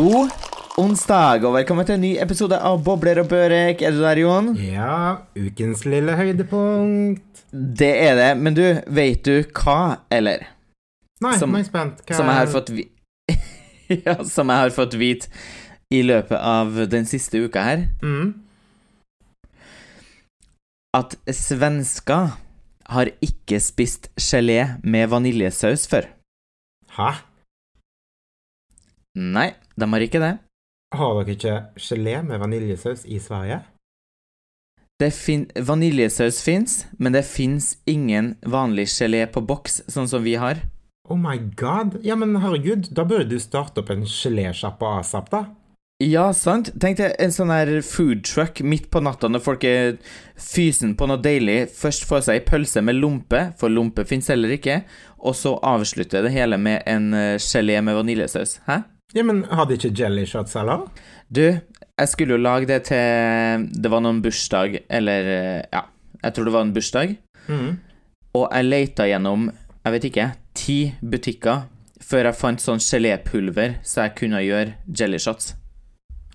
God onsdag, og velkommen til en ny episode av Bobler og Børek. Er du der, Jon? Ja, ukens lille høydepunkt. Det er det, men du, vet du hva, eller? Nei, Som- nå er jeg spent. Hva Som jeg har fått vi Ja, som jeg har fått vite i løpet av den siste uka her, mm. at svensker har ikke spist gelé med vaniljesaus før. Hæ? Nei, de har ikke det. Har dere ikke gelé med vaniljesaus i Sverige? det fin vaniljesaus fins, men det fins ingen vanlig gelé på boks, sånn som vi har. Oh my god. Ja, men herregud, da burde du starte opp en gelésjappe asap, da. Ja, sant. Tenk deg en sånn her food truck midt på natta når folk er fysen på noe deilig. Først får seg ei pølse med lompe, for lompe fins heller ikke. Og så avslutter det hele med en eh, gelé med vaniljesaus. Hæ? Ja, men hadde ikke jelly shots, eller? Du, jeg skulle jo lage det til Det var noen bursdag, eller eh, Ja, jeg tror det var en bursdag. Mm. Og jeg leita gjennom, jeg vet ikke, ti butikker før jeg fant sånn gelépulver så jeg kunne gjøre jellyshots.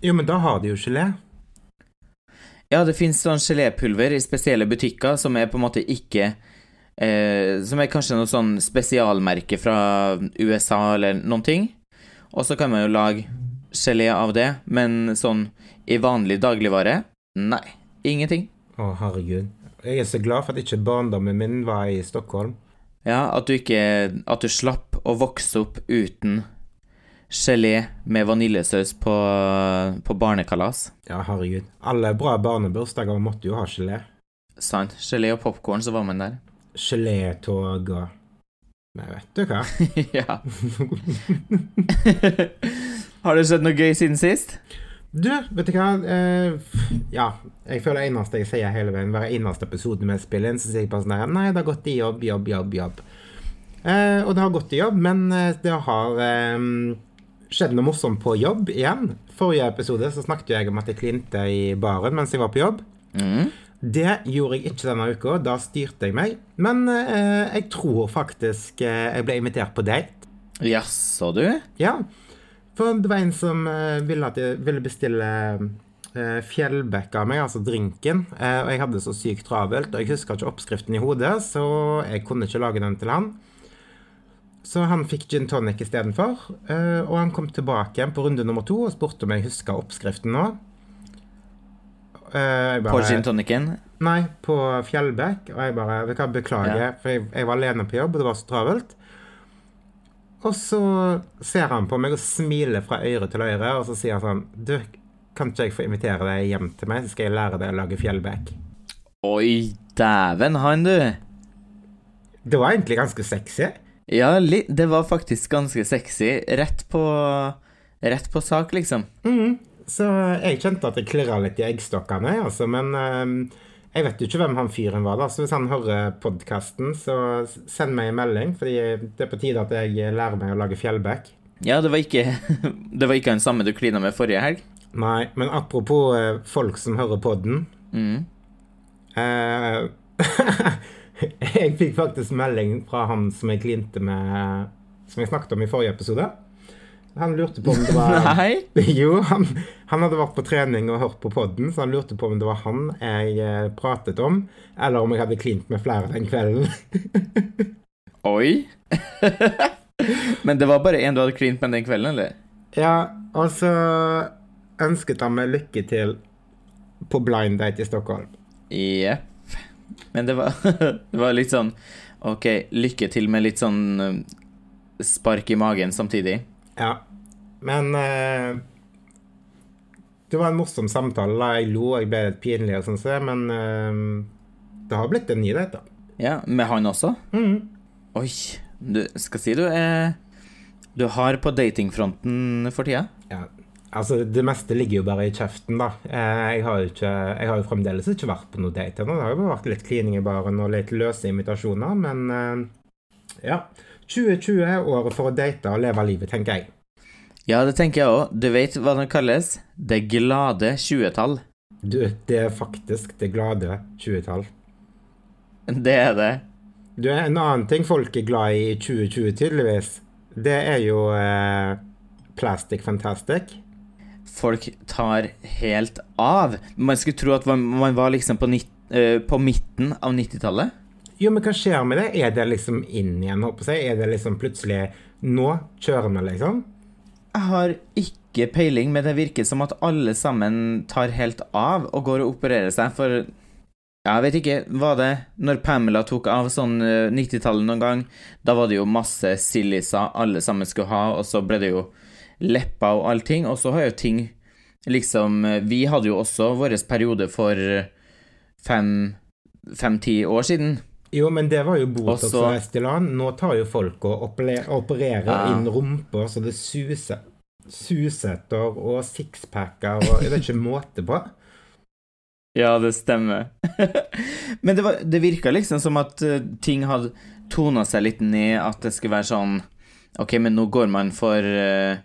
Jo, men da har de jo gelé. Ja, det fins sånn gelépulver i spesielle butikker som er på en måte ikke eh, Som er kanskje noe sånn spesialmerke fra USA eller noen ting. Og så kan man jo lage gelé av det, men sånn i vanlig dagligvare Nei, ingenting. Å, herregud. Jeg er så glad for at ikke barndommen min var i Stockholm. Ja, at du ikke At du slapp å vokse opp uten gelé med vaniljesaus på, på barnekalas. Ja, herregud. Alle bra barnebursdager måtte jo ha gelé. Sant. Gelé og popkorn, så var man der. Gelétog og Nei, vet du hva? ja. Har det skjedd noe gøy siden sist? Du, vet du hva? Eh, ja, jeg føler det eneste jeg sier hele veien, hver eneste episode vi spiller inn, så sier jeg bare sånn her Nei, det har gått i jobb, jobb, jobb, jobb. Eh, og det har gått i jobb, men eh, det har eh, skjedd noe morsomt på jobb igjen. Forrige episode så snakket jeg om at jeg klinte i baren mens jeg var på jobb. Mm. Det gjorde jeg ikke denne uka, da styrte jeg meg. Men eh, jeg tror faktisk eh, jeg ble invitert på date. Jaså, du? Ja, for det var en som eh, ville, at jeg ville bestille eh, fjellbekk av meg, altså drinken. Eh, og jeg hadde så sykt travelt, og jeg huska ikke oppskriften i hodet, så jeg kunne ikke lage den til han. Så han fikk gin tonic istedenfor. Eh, og han kom tilbake igjen på runde nummer to og spurte om jeg huska oppskriften nå. Eh, jeg På gin tonicen? Nei, på Fjellbekk. Og jeg bare jeg Beklager, Ja. for jeg, jeg var alene på jobb, og det var så travelt. Og så ser han på meg og smiler fra øre til øre, og så sier han sånn Du, kan ikke jeg få invitere deg hjem til meg, så skal jeg lære deg å lage fjellbekk? Oi, dæven han, du. Det var egentlig ganske sexy. Ja, det var faktisk ganske sexy. Rett på Rett på sak, liksom. Mhm. Så jeg kjente at det klirra litt i eggstokkene, altså, men eh, jeg vet jo ikke hvem han fyren var, da. Så hvis han hører podkasten, så send meg en melding, fordi det er på tide at jeg lærer meg å lage fjellbekk. Ja, det var ikke Det var ikke han samme du klina med forrige helg. Nei, men apropos eh, folk som hører podden Mm. eh, Jeg fikk faktisk melding fra han som jeg klinte med Som jeg snakket om i forrige episode. Han lurte på om det var Nei? Jo, han, han hadde vært på trening og hørt på podden, så han lurte på om det var han jeg eh, pratet om, eller om jeg hadde klint med flere den kvelden. Oi. Men det var bare én du hadde klint med den kvelden, eller? Ja, og så ønsket han meg lykke til på blind date i Stockholm. Jepp. Men det var, det var litt sånn OK, lykke til med litt sånn eh, spark i magen samtidig. Ja, men eh, Det var en morsom samtale. da. Jeg lo, jeg ble litt pinlig, og sånn, så, men eh, det har blitt en ny date. da. Ja, med han også? Mhm. Oi. Du skal si du er Du har på datingfronten for tida? Ja, altså Det meste ligger jo bare i kjeften, da. Eh, jeg, har jo ikke, jeg har jo fremdeles ikke vært på noe date ennå. Det har jo bare vært litt klining i baren og litt løse invitasjoner, men eh, ja. 2020 er året for å date og leve livet, tenker jeg. Ja, det tenker jeg òg. Du vet hva det kalles? Det glade 20-tall. Du, det er faktisk det glade 20-tall. Det er det. Du, En annen ting folk er glad i i 2020, tydeligvis, det er jo eh, plastic fantastic. Folk tar helt av. Man skulle tro at man, var liksom på, eh, på midten av 90-tallet. Jo, men hva skjer med det? Er det liksom inn igjen, håper jeg? Er det liksom plutselig Nå kjører vi, liksom? Jeg har ikke peiling, men det virker som at alle sammen tar helt av og går og opererer seg for Jeg vet ikke, var det når Pamela tok av sånn eh, 90-tallet noen gang? Da var det jo masse silliser alle sammen skulle ha, og så ble det jo lepper og allting. Og så har jo ting liksom eh, Vi hadde jo også vår periode for fem-ti år siden. Jo, men det var jo Botox og Restylane. Nå tar jo folk og opererer Ja. inn rumper så det suser. Susetter og sixpacker og Jeg vet ikke måte på. Ja, det stemmer. Men det, var, det virka liksom som at eh, ting hadde tona seg litt ned, at det skulle være sånn Ok, men nå går man for eh,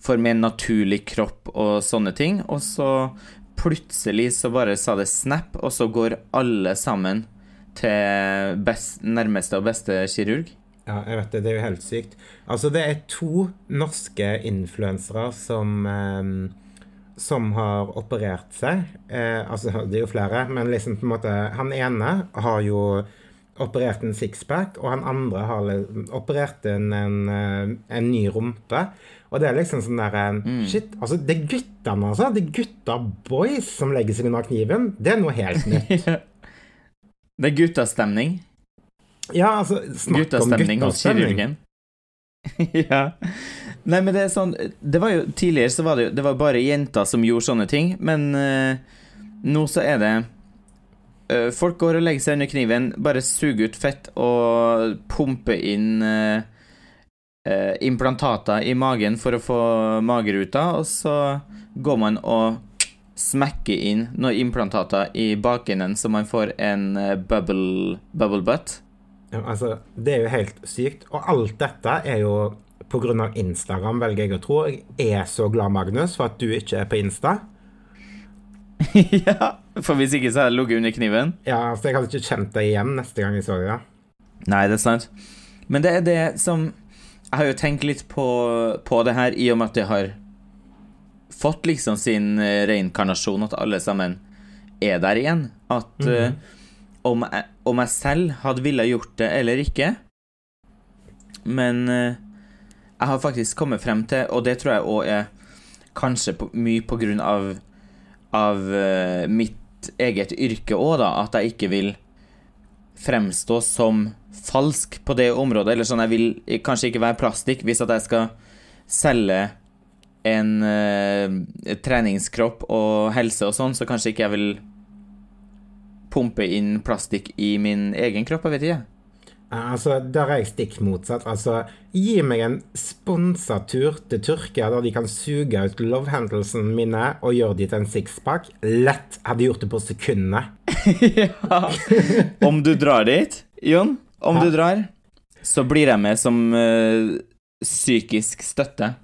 For mer naturlig kropp og sånne ting, og så plutselig så bare sa det snap, og så går alle sammen til best, nærmeste og beste kirurg. Ja, jeg vet det. Det er jo helt sykt. Altså, det er to norske influensere som eh, som har operert seg. Eh, altså, det er jo flere, men liksom på en måte Han ene har jo operert en sixpack, og han andre har operert en, en, eh, en ny rumpe. Og det er liksom sånn der mm. Shit, altså, det er guttene, altså. Det er gutta boys som legger seg under kniven. Det er noe helt nytt. Det er guttastemning. Ja, altså, snakk om Guttastemning hos kirurgen. ja. Nei, men det er sånn Det var jo Tidligere så var det jo Det var bare jenter som gjorde sånne ting, men uh, nå så er det uh, Folk går og legger seg under kniven, bare suger ut fett og pumper inn uh, implantater i magen for å få mageruta, og så går man og smekker inn noen implantater i bakenden, så man får en eh, bubble, bubble butt. Ja, altså, det er jo helt sykt. Og alt dette er jo pga. Instagram, velger jeg å tro. Jeg er så glad, Magnus, for at du ikke er på Insta. ja, for hvis ikke så hadde jeg ligget under kniven. Ja, så jeg hadde ikke kjent deg igjen neste gang jeg så deg. Nei, det er sant. Men det er det som Jeg har jo tenkt litt på, på det her, i og med at det har fått liksom sin eh, reinkarnasjon, at alle sammen er der igjen. At eh, om, jeg, om jeg selv hadde ville gjort det eller ikke Men uh, jeg har faktisk kommet frem til, og det tror jeg òg er kanskje på, mye på grunn av, av uh, mitt eget yrke òg, da, at jeg ikke vil fremstå som falsk på det området. Eller sånn, jeg vil kanskje ikke være plastikk hvis at jeg skal selge en uh, treningskropp og helse og sånn, så kanskje ikke jeg vil pumpe inn plastikk i min egen kropp, jeg vet ikke. Altså, Der er jeg stikk motsatt. Altså, Gi meg en sponsa tur til Tyrkia der de kan suge ut love handlesene mine og gjøre de til en sixpack. Lett. Hadde gjort det på sekundene. ja. Om du drar dit, Jon, om Ja. du drar, så blir jeg med som uh, psykisk støtte.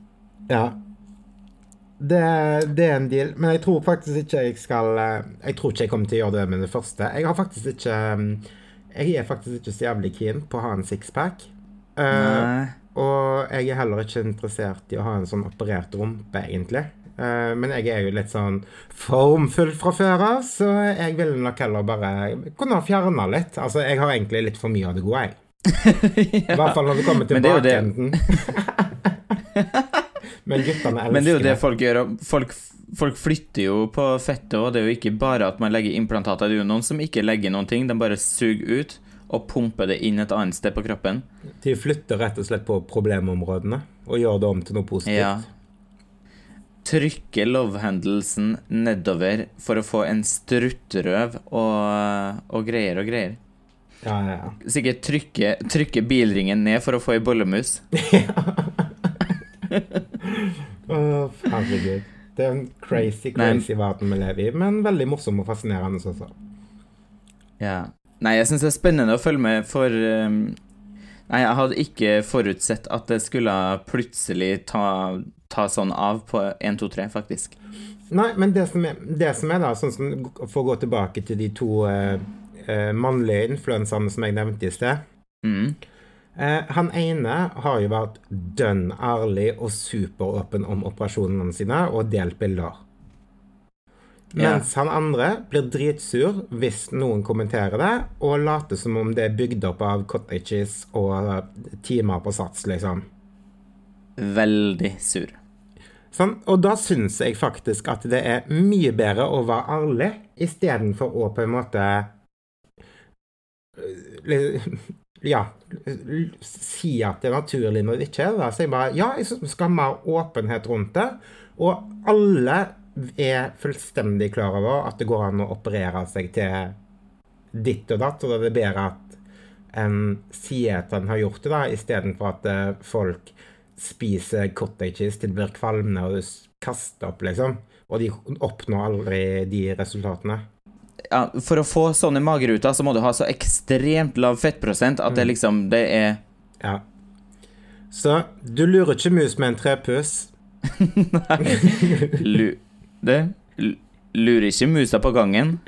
Ja. Det, det er en deal. Men jeg tror faktisk ikke jeg skal eh, Jeg tror ikke jeg kommer til å gjøre det med det første. Jeg har faktisk ikke mm, Jeg er faktisk ikke så jævlig keen på å ha en sixpack. Uh, og jeg er heller ikke interessert i å ha en sånn operert rumpe, egentlig. Uh, men jeg er jo litt sånn formfull fra før av, så jeg ville nok heller bare kunne ha fjerna litt. Altså, jeg har egentlig litt for mye av det gode, jeg. I hvert fall når det kommer til bakenden. Men guttene elsker Men det er jo det folk gjør. Folk, folk flytter jo på fettet, og det er jo ikke bare at man legger implantater. Det er jo noen som ikke legger noen ting, de bare suger ut og pumper det inn et annet sted på kroppen. De flytter rett og slett på problemområdene og gjør det om til noe positivt. Ja. Trykke love-hendelsen nedover for å få en struttrøv og, og greier og greier. Ja, ja, ja. Sikkert trykke, trykke bilringen ned for å få ei bollemus. Åh, herregud. Det er en crazy, Nei. crazy verden vi lever i, men veldig morsom og fascinerende også. Ja. Nei, jeg syns det er spennende å følge med, for um, Nei, jeg hadde ikke forutsett at det skulle plutselig ta, ta sånn av på 1, 2, 3, faktisk. Nei, men det som er, det som er da, sånn som For å gå tilbake til de to uh, uh, mannlige influenserne som jeg nevnte i sted. Mm. Eh, han ene har jo vært dønn ærlig og superåpen om operasjonene sine og delt bilder. Mens han andre blir dritsur hvis noen kommenterer det, og later som om det er bygd opp av cottages og timer på sats, liksom. Veldig sur. Sånn, og da syns jeg faktisk at det er mye bedre å være ærlig, istedenfor å på en måte li- Ja, si at det er naturlig når det ikke er det. Så jeg bare Ja, jeg skal ha mer åpenhet rundt det. Og alle er fullstendig klar over at det går an å operere seg til ditt og datt, og da er det bedre at en sier at en har gjort det, da, istedenfor at eh, folk spiser cottage cheese til de blir kvalme og kaster opp, liksom. Og de oppnår aldri de resultatene. Ja, for å få sånne mageruter, så må du ha så ekstremt lav fettprosent at det liksom Det er Ja. Så du lurer ikke mus med en trepuss. lu... Det Lurer ikke musa på gangen.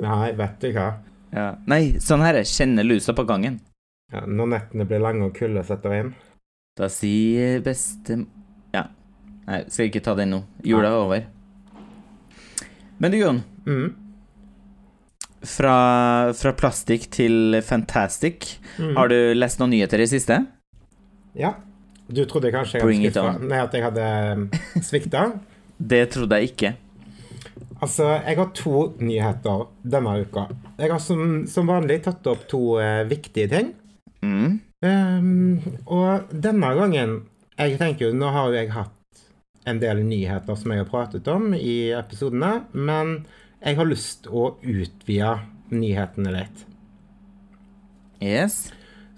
Nei, vet du hva. Ja. Nei, sånn her kjenner lusa på gangen. Ja, når nettene blir lange og kulda setter inn. Da sier beste Ja. Nei, skal ikke ta den nå. Jula er over. Men du, Jon. Mm. Fra, fra plastikk til fantastic. Mm. Har du lest noen nyheter i det siste? Ja. Du trodde kanskje jeg hadde. Nei, at jeg hadde svikta? Det trodde jeg ikke. Altså, jeg har to nyheter denne uka. Jeg har som, som vanlig tatt opp to uh, viktige ting. Mm. Um, og denne gangen Jeg tenker jo, Nå har jo jeg hatt en del nyheter som jeg har pratet om i episodene, men jeg har lyst å utvide nyhetene litt. Yes.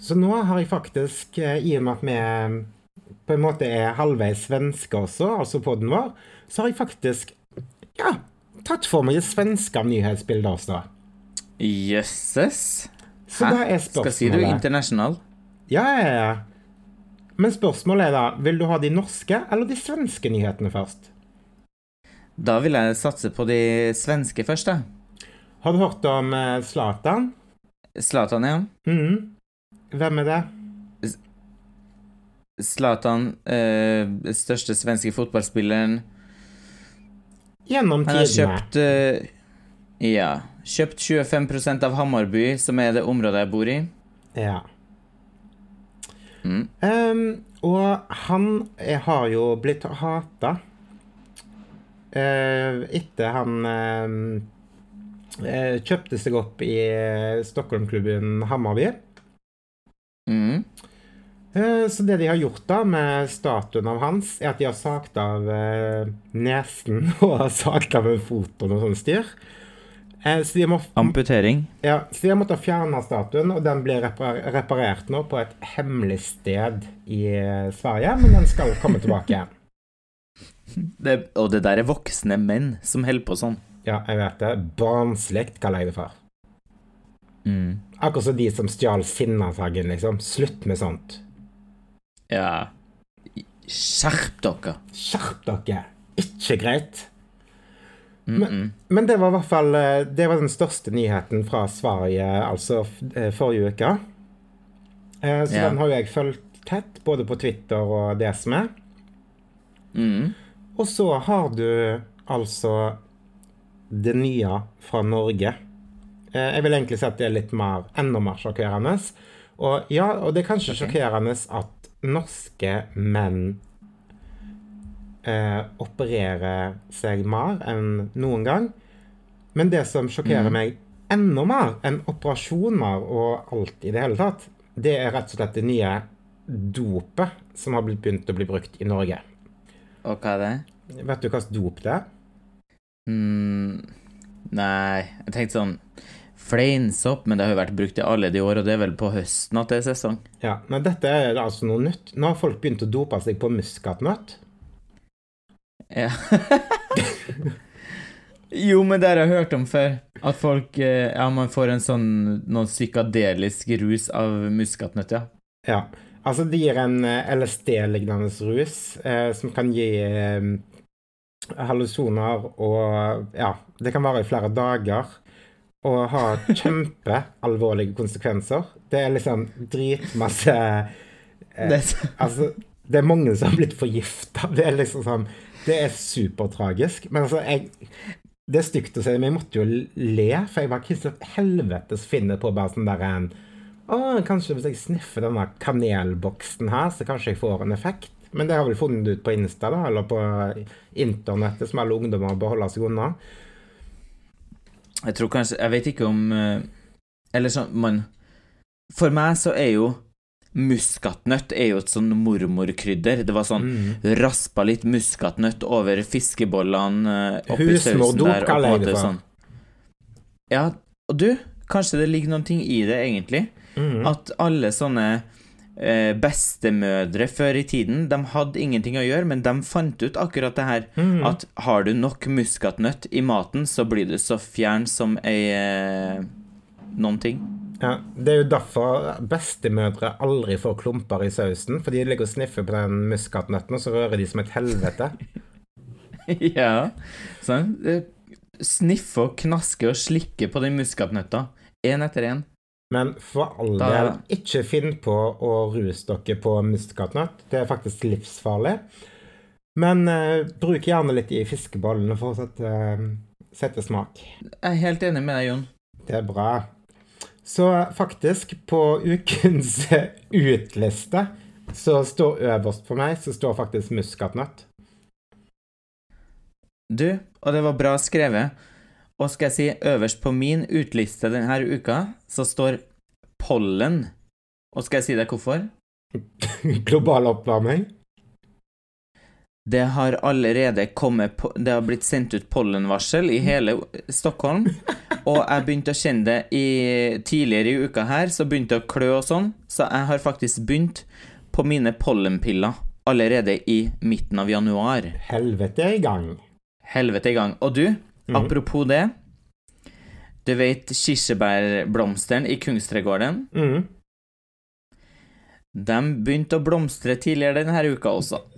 Så nå har jeg faktisk, eh, i og med at vi eh, på en måte er halvveis svenske også, altså podden vår, så har jeg faktisk ja, tatt for meg det svenske nyhetsbildet også. Jøsses. Så da er spørsmålet Skal si du internasjonal? Ja, ja, ja. Men spørsmålet er da, vil du ha de norske eller de svenske nyhetene først? Da vil jeg satse på de svenske først, da. Har du hørt om eh, Zlatan? Zlatan, ja. Mm. Hvem er det? Zlatan, eh, største svenske fotballspilleren. Gjennom Han har kjøpt eh, Ja. Kjøpt 25% av Hammarby, som er det området jeg bor i. Ja. Mm. Um, og han har jo blitt hata etter han ehm, eh, kjøpte seg opp i eh, Stockholm-klubben Hammarby. Mm. Eh, Så det de har gjort da med statuen av hans, er at de har sagt av eh, nesen og sagt av en fot og noe sånt styr. Eh, Så de, må, Amputering. ja, så de har måttet fjerne statuen, og den blir reparert nå på et hemmelig sted i eh, Sverige, men den skal komme tilbake igjen. Det, og det der er voksne menn som holder på sånn. Ja, jeg vet det. Barnslekt kaller jeg det for. Mm. Akkurat som de som stjal Sinnasaggen, liksom. Slutt med sånt. Ja Skjerp dere! Skjerp dere! Ikke greit. Mm -mm. Men det var i hvert fall eh, Det var den største nyheten fra Sverige, altså eh, forrige uke. Eh, Så Ja. den har jo jeg fulgt tett, både på Twitter og det som er. Mm. Og så har du altså det nye fra Norge. Eh, Jeg vil egentlig si at det er litt mer, enda mer sjokkerende. Og ja, og det er kanskje okay. sjokkerende at norske menn eh, opererer seg mer enn noen gang. Men det som sjokkerer Mm. meg enda mer enn operasjoner og alt i det hele tatt, det er rett og slett det nye dopet som har begynt å bli brukt i Norge. Og hva er det? Vet du hva slags dop det er? Mm. Nei, jeg tenkte sånn Fleinsopp, men det har jo vært brukt i alle de år, og det er vel på høsten at det er sesong. Ja, men dette er altså noe nytt. Nå har folk begynt å dope seg på muskatnøtt. Ja. jo, men det har jeg hørt om før. At folk eh, Ja, man får en sånn noen psykadelisk rus av muskatnøtt, ja. Ja, altså det gir en eh, LSD-lignende rus eh, som kan gi eh, hallusjoner og ja, det kan vare i flere dager. og har kjempealvorlige konsekvenser. Det er liksom dritmasse eh, Altså, det er mange som har blitt forgifta. Det er liksom sånn Det er supertragisk. Men altså, jeg Det er stygt å si, men jeg måtte jo le, for jeg bare Hva i helvetes finner på bare sånn der en Å, kanskje hvis jeg sniffer denne kanelboksen her, så kanskje jeg får en effekt. Men det har vel funnet ut på Insta, da, eller på internettet, som alle ungdommer bør holde seg unna. Jeg tror kanskje Jeg vet ikke om eh, Eller sånn man For meg så er jo Muskatnøtt er jo et sånn mormorkrydder. Det var sånn Mm. raspa litt muskatnøtt over fiskebollene eh, oppi sausen der. og på en måte sånn. Ja, og du, kanskje det ligger noen ting i det, egentlig. Mhm. At alle sånne eh, bestemødre før i tiden, de hadde ingenting å gjøre, men de fant ut akkurat det her. Mm. At har du nok muskatnøtt i maten, så blir du så fjern som ei eh, noen ting. Ja, Det er jo derfor bestemødre aldri får klumper i sausen. For de ligger og sniffer på den muskatnøtten, og så rører de som et helvete. ja. Sånn. Eh, Sniffe og knaske og slikke på den muskatnøtta. Én etter én. Men for all del, ikke finn på å ruse dere på muskatnøtt. Det er faktisk livsfarlig. Men uh, bruk gjerne litt i fiskebollene for å sette, uh, sette smak. Jeg er helt enig med deg, Jon. Det er bra. Så faktisk, på ukens utliste, så står øverst for meg, så står faktisk muskatnøtt. Du, og det var bra skrevet. Og skal jeg si, øverst på min utliste denne uka, så står pollen. Og skal jeg si deg hvorfor? Global oppvarming. Det har allerede kommet Det har blitt sendt ut pollenvarsel i hele Stockholm. Og jeg begynte å kjenne det i, tidligere i uka her, så begynte det å klø og sånn. Så jeg har faktisk begynt på mine pollenpiller allerede i midten av januar. Helvete er i gang. Helvete i gang. Og du, Mhm. apropos det. Du vet kirsebærblomsteren i Kungstregården? Mm. De begynte å blomstre tidligere denne uka også.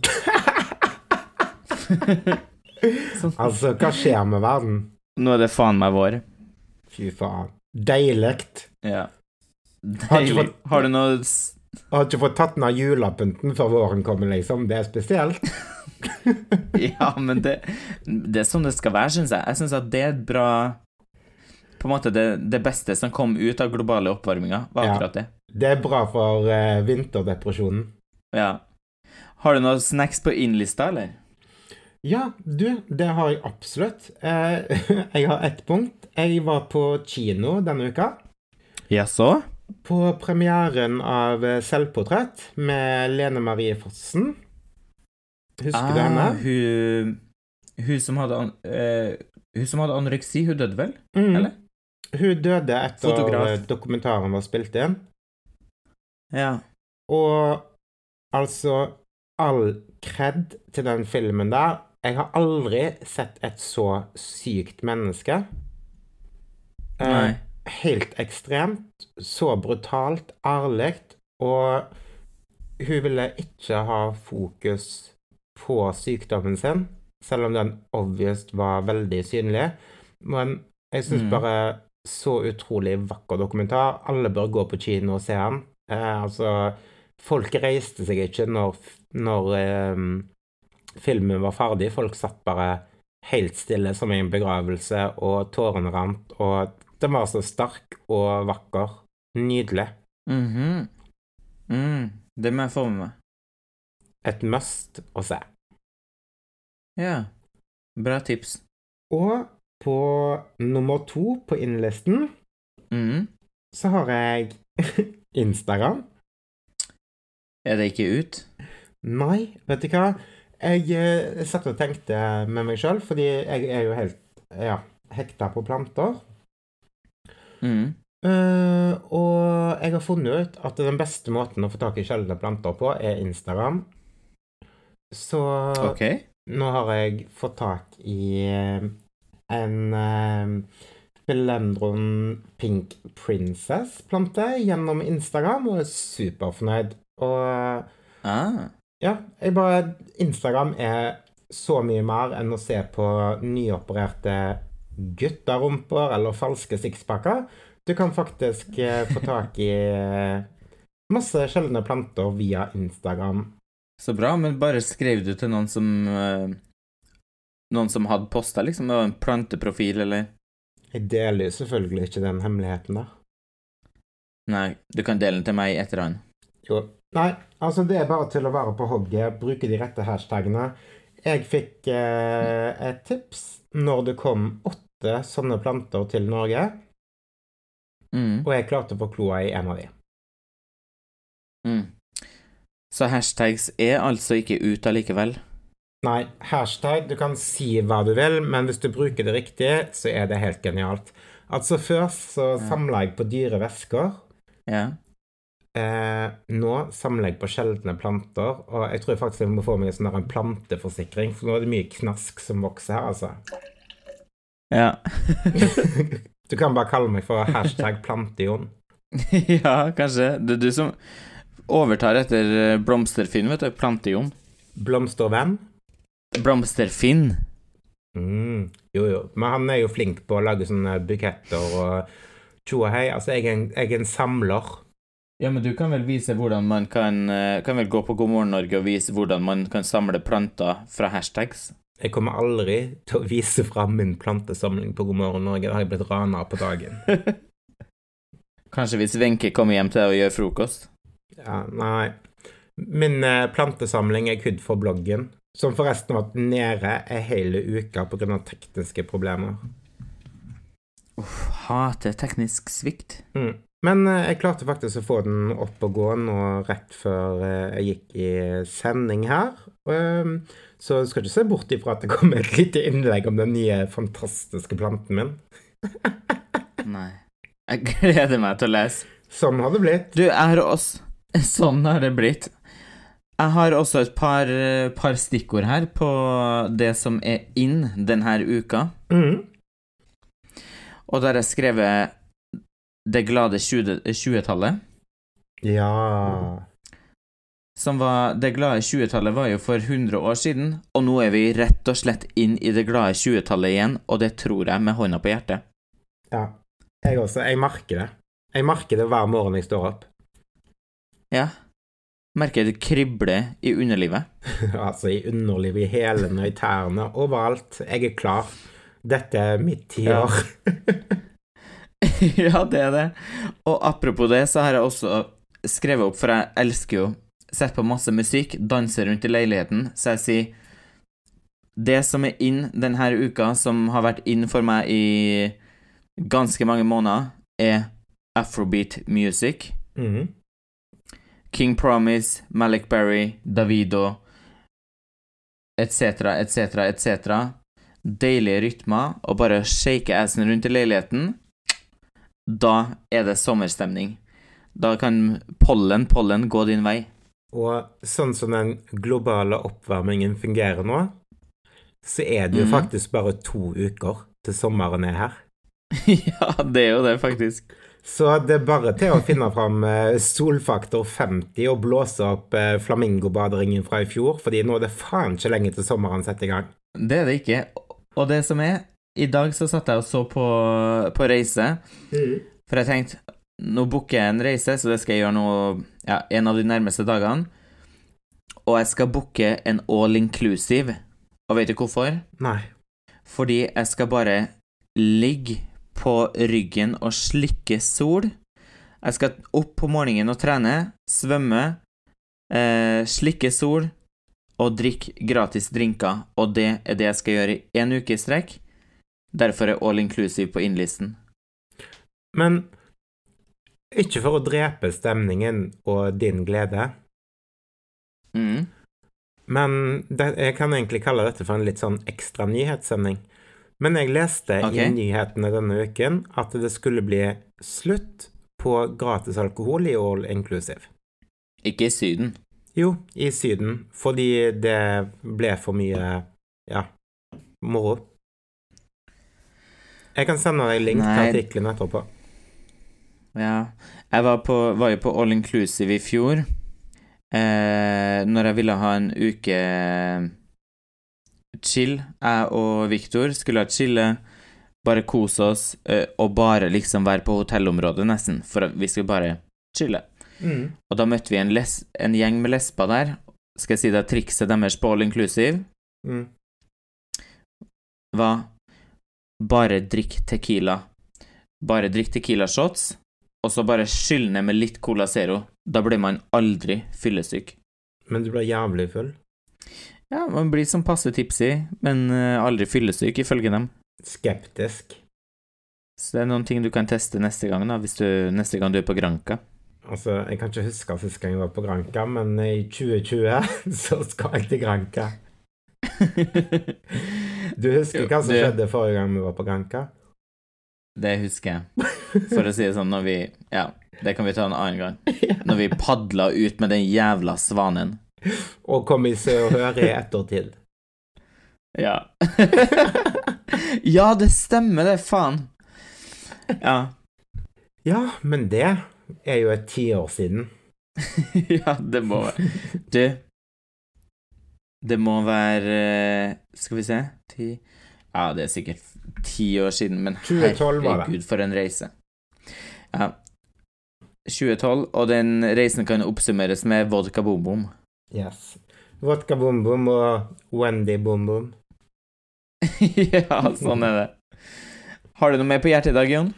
Altså, hva skjer med verden? Nå er det faen meg vår. Fy faen. Deilig. Ja. Har Deilig. fått- Har du noe Har ikke fått tatt ned julepynten før våren kommer, liksom. Det er spesielt. Ja, men det, det er sånn det skal være, syns jeg. Jeg syns at det er et bra På en måte det, det beste som kom ut av globale oppvarminga, var Ja. akkurat det. Det er bra for uh, vinterdepresjonen. Ja. Har du noe snacks på innlista, eller? Ja, du, det har jeg absolutt. Uh, jeg har ett punkt. Jeg var på kino denne uka. Jaså? På premieren av eh, Selvportrett med Lene Marie Fossen. Husker du henne? Ah, hun, hun som hadde eh, Hun som hadde anoreksi, hun døde vel? Mm. eller? Hun døde etter Fotograf. eh, dokumentaren var spilt inn. Ja. Og altså All kred til den filmen der. Jeg har aldri sett et så sykt menneske. Eh, Nei. helt ekstremt. Så brutalt, ærlig. Og hun ville ikke ha fokus på sykdommen sin, selv om den obvious var veldig synlig. Men jeg syns Mm. bare så utrolig vakker dokumentar. Alle bør gå på kino og se den. Eh, altså, folk reiste seg ikke når, når eh, filmen var ferdig. Folk satt bare helt stille som i en begravelse, og tårene rant, og den var så sterk og vakker. Nydelig. Mhm. mm, det må jeg få med meg. Et must å se. Ja. Bra tips. Og på nummer to på innlisten mm. så har jeg Instagram. Er det ikke ut? Nei, vet du hva? Jeg eh, satt og tenkte med meg sjøl, fordi jeg er jo helt ja, hekta på planter. Mm. Uh, og jeg har funnet ut at den beste måten å få tak i sjeldne planter på, er Instagram. Så okay. nå har jeg fått tak i eh, en uh, Philendron Pink Princess-plante gjennom Instagram, og er superfornøyd. Og Ah. ja, jeg bare Instagram er så mye mer enn å se på nyopererte gutterumper eller falske sixpacker. Du kan faktisk eh, få tak i eh, masse sjeldne planter via Instagram. Så bra, men bare skrev du til noen som eh, Noen som hadde posta, liksom? En planteprofil, eller? Jeg deler jo selvfølgelig ikke den hemmeligheten, da. Nei, du kan dele den til meg etter han. Jo. Nei, altså det er bare til å være på hogget, bruke de rette hashtagene. Jeg fikk eh, et tips når det kom åtte sånne planter til Norge, Mm. og jeg klarte å få kloa i en av de. Mm. Så hashtags er altså ikke ute allikevel? Nei, hashtag, du kan si hva du vil, men hvis du bruker det riktig, så er det helt genialt. Altså først så samla jeg på dyre væsker. Ja. Eh, nå samler jeg på sjeldne planter, og jeg tror faktisk jeg må få meg en sånn planteforsikring, for nå er det mye knask som vokser her, altså. Ja. Du kan bare kalle meg for hashtag plantejon. ja, kanskje. Det er du som overtar etter eh, Blomsterfinn, vet du. Plantejon. Blomstervenn? Blomsterfinn. Mm, jo, jo. Men han er jo flink på å lage sånne buketter og tjo og hei. Altså, jeg er, en, jeg er en samler. Ja, men du kan vel vise hvordan man kan eh, Kan vel gå på God morgen Norge og vise hvordan man kan samle planter fra hashtags? Jeg kommer aldri til å vise fram min plantesamling på God morgen Norge. Da har jeg blitt rana på dagen. Kanskje hvis Wenche kommer hjem til deg og gjør frokost? Ja, nei. Min eh, plantesamling er kun for bloggen, som forresten har vært nede ei hele uke pga. tekniske problemer. Uff, hater teknisk svikt. Mm. Men eh, jeg klarte faktisk å få den opp og gå nå rett før eh, jeg gikk i sending her. Um, så du skal ikke se bort ifra at det kommer et lite innlegg om den nye, fantastiske planten min. Nei. Jeg gleder meg til å lese. Sånn har det blitt. Du, jeg har også Sånn har det blitt. Jeg har også et par, par stikkord her på det som er inn denne uka. Mm. Og da har jeg skrevet Det glade 20 20-tallet. Ja Som var Det glade 20-tallet var jo for 100 år siden, og nå er vi rett og slett inn i det glade 20-tallet igjen, og det tror jeg med hånda på hjertet. Ja. Jeg også. Jeg merker det. Jeg merker det hver morgen jeg står opp. Ja. Merker det kribler i underlivet. altså i underlivet, i hælene, i tærne, overalt. Jeg er klar. Dette er mitt tiår. ja, det er det. Og apropos det, så har jeg også skrevet opp, for jeg elsker jo Sett på masse musikk, danser rundt i leiligheten, så jeg sier Det som er inn denne uka, som har vært inn for meg i ganske mange måneder, er afrobeat music. Mhm. King Promise, Malik Berry, Davido etc., etc., etc. Deilige rytmer, og bare shake assen rundt i leiligheten. Da er det sommerstemning. Da kan pollen, pollen gå din vei. Og sånn som den globale oppvarmingen fungerer nå, så er det jo mm. faktisk bare to uker til sommeren er her. ja, det er jo det, faktisk. Så det er bare til å finne fram eh, solfaktor 50 og blåse opp eh, flamingobaderingen fra i fjor, fordi nå er det faen ikke lenge til sommeren setter i gang. Det er det ikke. Og det som er I dag så satt jeg og så på, på reise, for jeg tenkte nå booker jeg en reise, så det skal jeg gjøre nå ja, en av de nærmeste dagene. Og jeg skal booke en all inclusive. Og vet du hvorfor? Nei. Fordi jeg skal bare ligge på ryggen og slikke sol. Jeg skal opp på morgenen og trene, svømme, eh, slikke sol og drikke gratis drinker. Og det er det jeg skal gjøre i en uke i strekk. Derfor er all inclusive på innlisten. Men ikke for å drepe stemningen og din glede, Mm. men det, jeg kan egentlig kalle dette for en litt sånn ekstra nyhetssending. Men jeg leste okay. i nyhetene denne uken at det skulle bli slutt på gratis alkohol i All Inclusive. Ikke i Syden. Jo, i Syden, fordi det ble for mye, ja, moro. Jeg kan sende deg link Nei. til artikkelen etterpå. Ja. Jeg var, på, var jo på all inclusive i fjor. Eh, når jeg ville ha en uke chill. Jeg og Viktor skulle ha chille bare kose oss, eh, og bare liksom være på hotellområdet, nesten, for vi skulle bare chille. Mm. Og da møtte vi en, les en gjeng med lesber der. Skal jeg si deg trikset deres på all inclusive? Mm. var bare drikk tequila. Bare drikk tequila shots, og så bare skyll ned med litt Cola Zero. Da blir man aldri fyllesyk. Men du ble jævlig full. Ja, man blir sånn passe tipsy, men eh, aldri fyllesyk, ifølge dem. Skeptisk. Så det er noen ting du kan teste neste gang, da, hvis du, neste gang du er på Granka. Altså, jeg kan ikke huske sist gang jeg var på Granka, men i 2020 så skal jeg til Granka. Du husker hva som skjedde forrige gang vi var på Granka? Det husker jeg. For å si det sånn, når vi Ja, det kan vi ta en annen gang. Når vi padla ut med den jævla svanen. Og kom i Se og Hør i ettertid. Ja. ja, det stemmer, det, faen. Ja. Ja, men det er jo et tiår siden. ja, det må være Du, det må være eh, Skal vi se Ti Ja, det er sikkert ti år siden, men 2012 var det. herregud, for en reise. Ja. 2012, og den reisen kan oppsummeres med vodka boom. Yes. Vodka Boom Boom og Wendy Boom Boom. ja, sånn er det. Har du noe mer på hjertet i dag, Jon?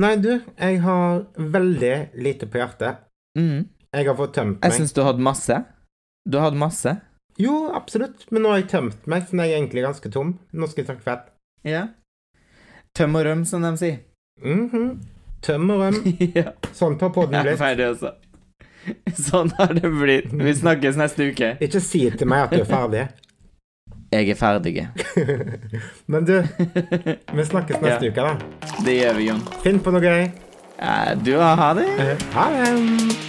Nei, du, jeg har veldig lite på hjertet. Mm. Jeg har fått tømt meg. Jeg syns du hadde masse. Du hadde masse. Jo, absolutt, men nå har jeg tømt meg, så nå er jeg egentlig ganske tom. Nå skal jeg snakke fett. Ja. Tøm og røm, som de sier. Mhm. Tøm og røm. ja. Sånn tar podden Jeg er ferdig også. Sånn har det blitt. Vi snakkes neste uke. Ikke si til meg at du er ferdig. Jeg er ferdig. Men du, vi snakkes neste Ja. uke, da. Det gjør vi, Jon. Finn på noe gøy. Eh, Du, ha det. Ha det.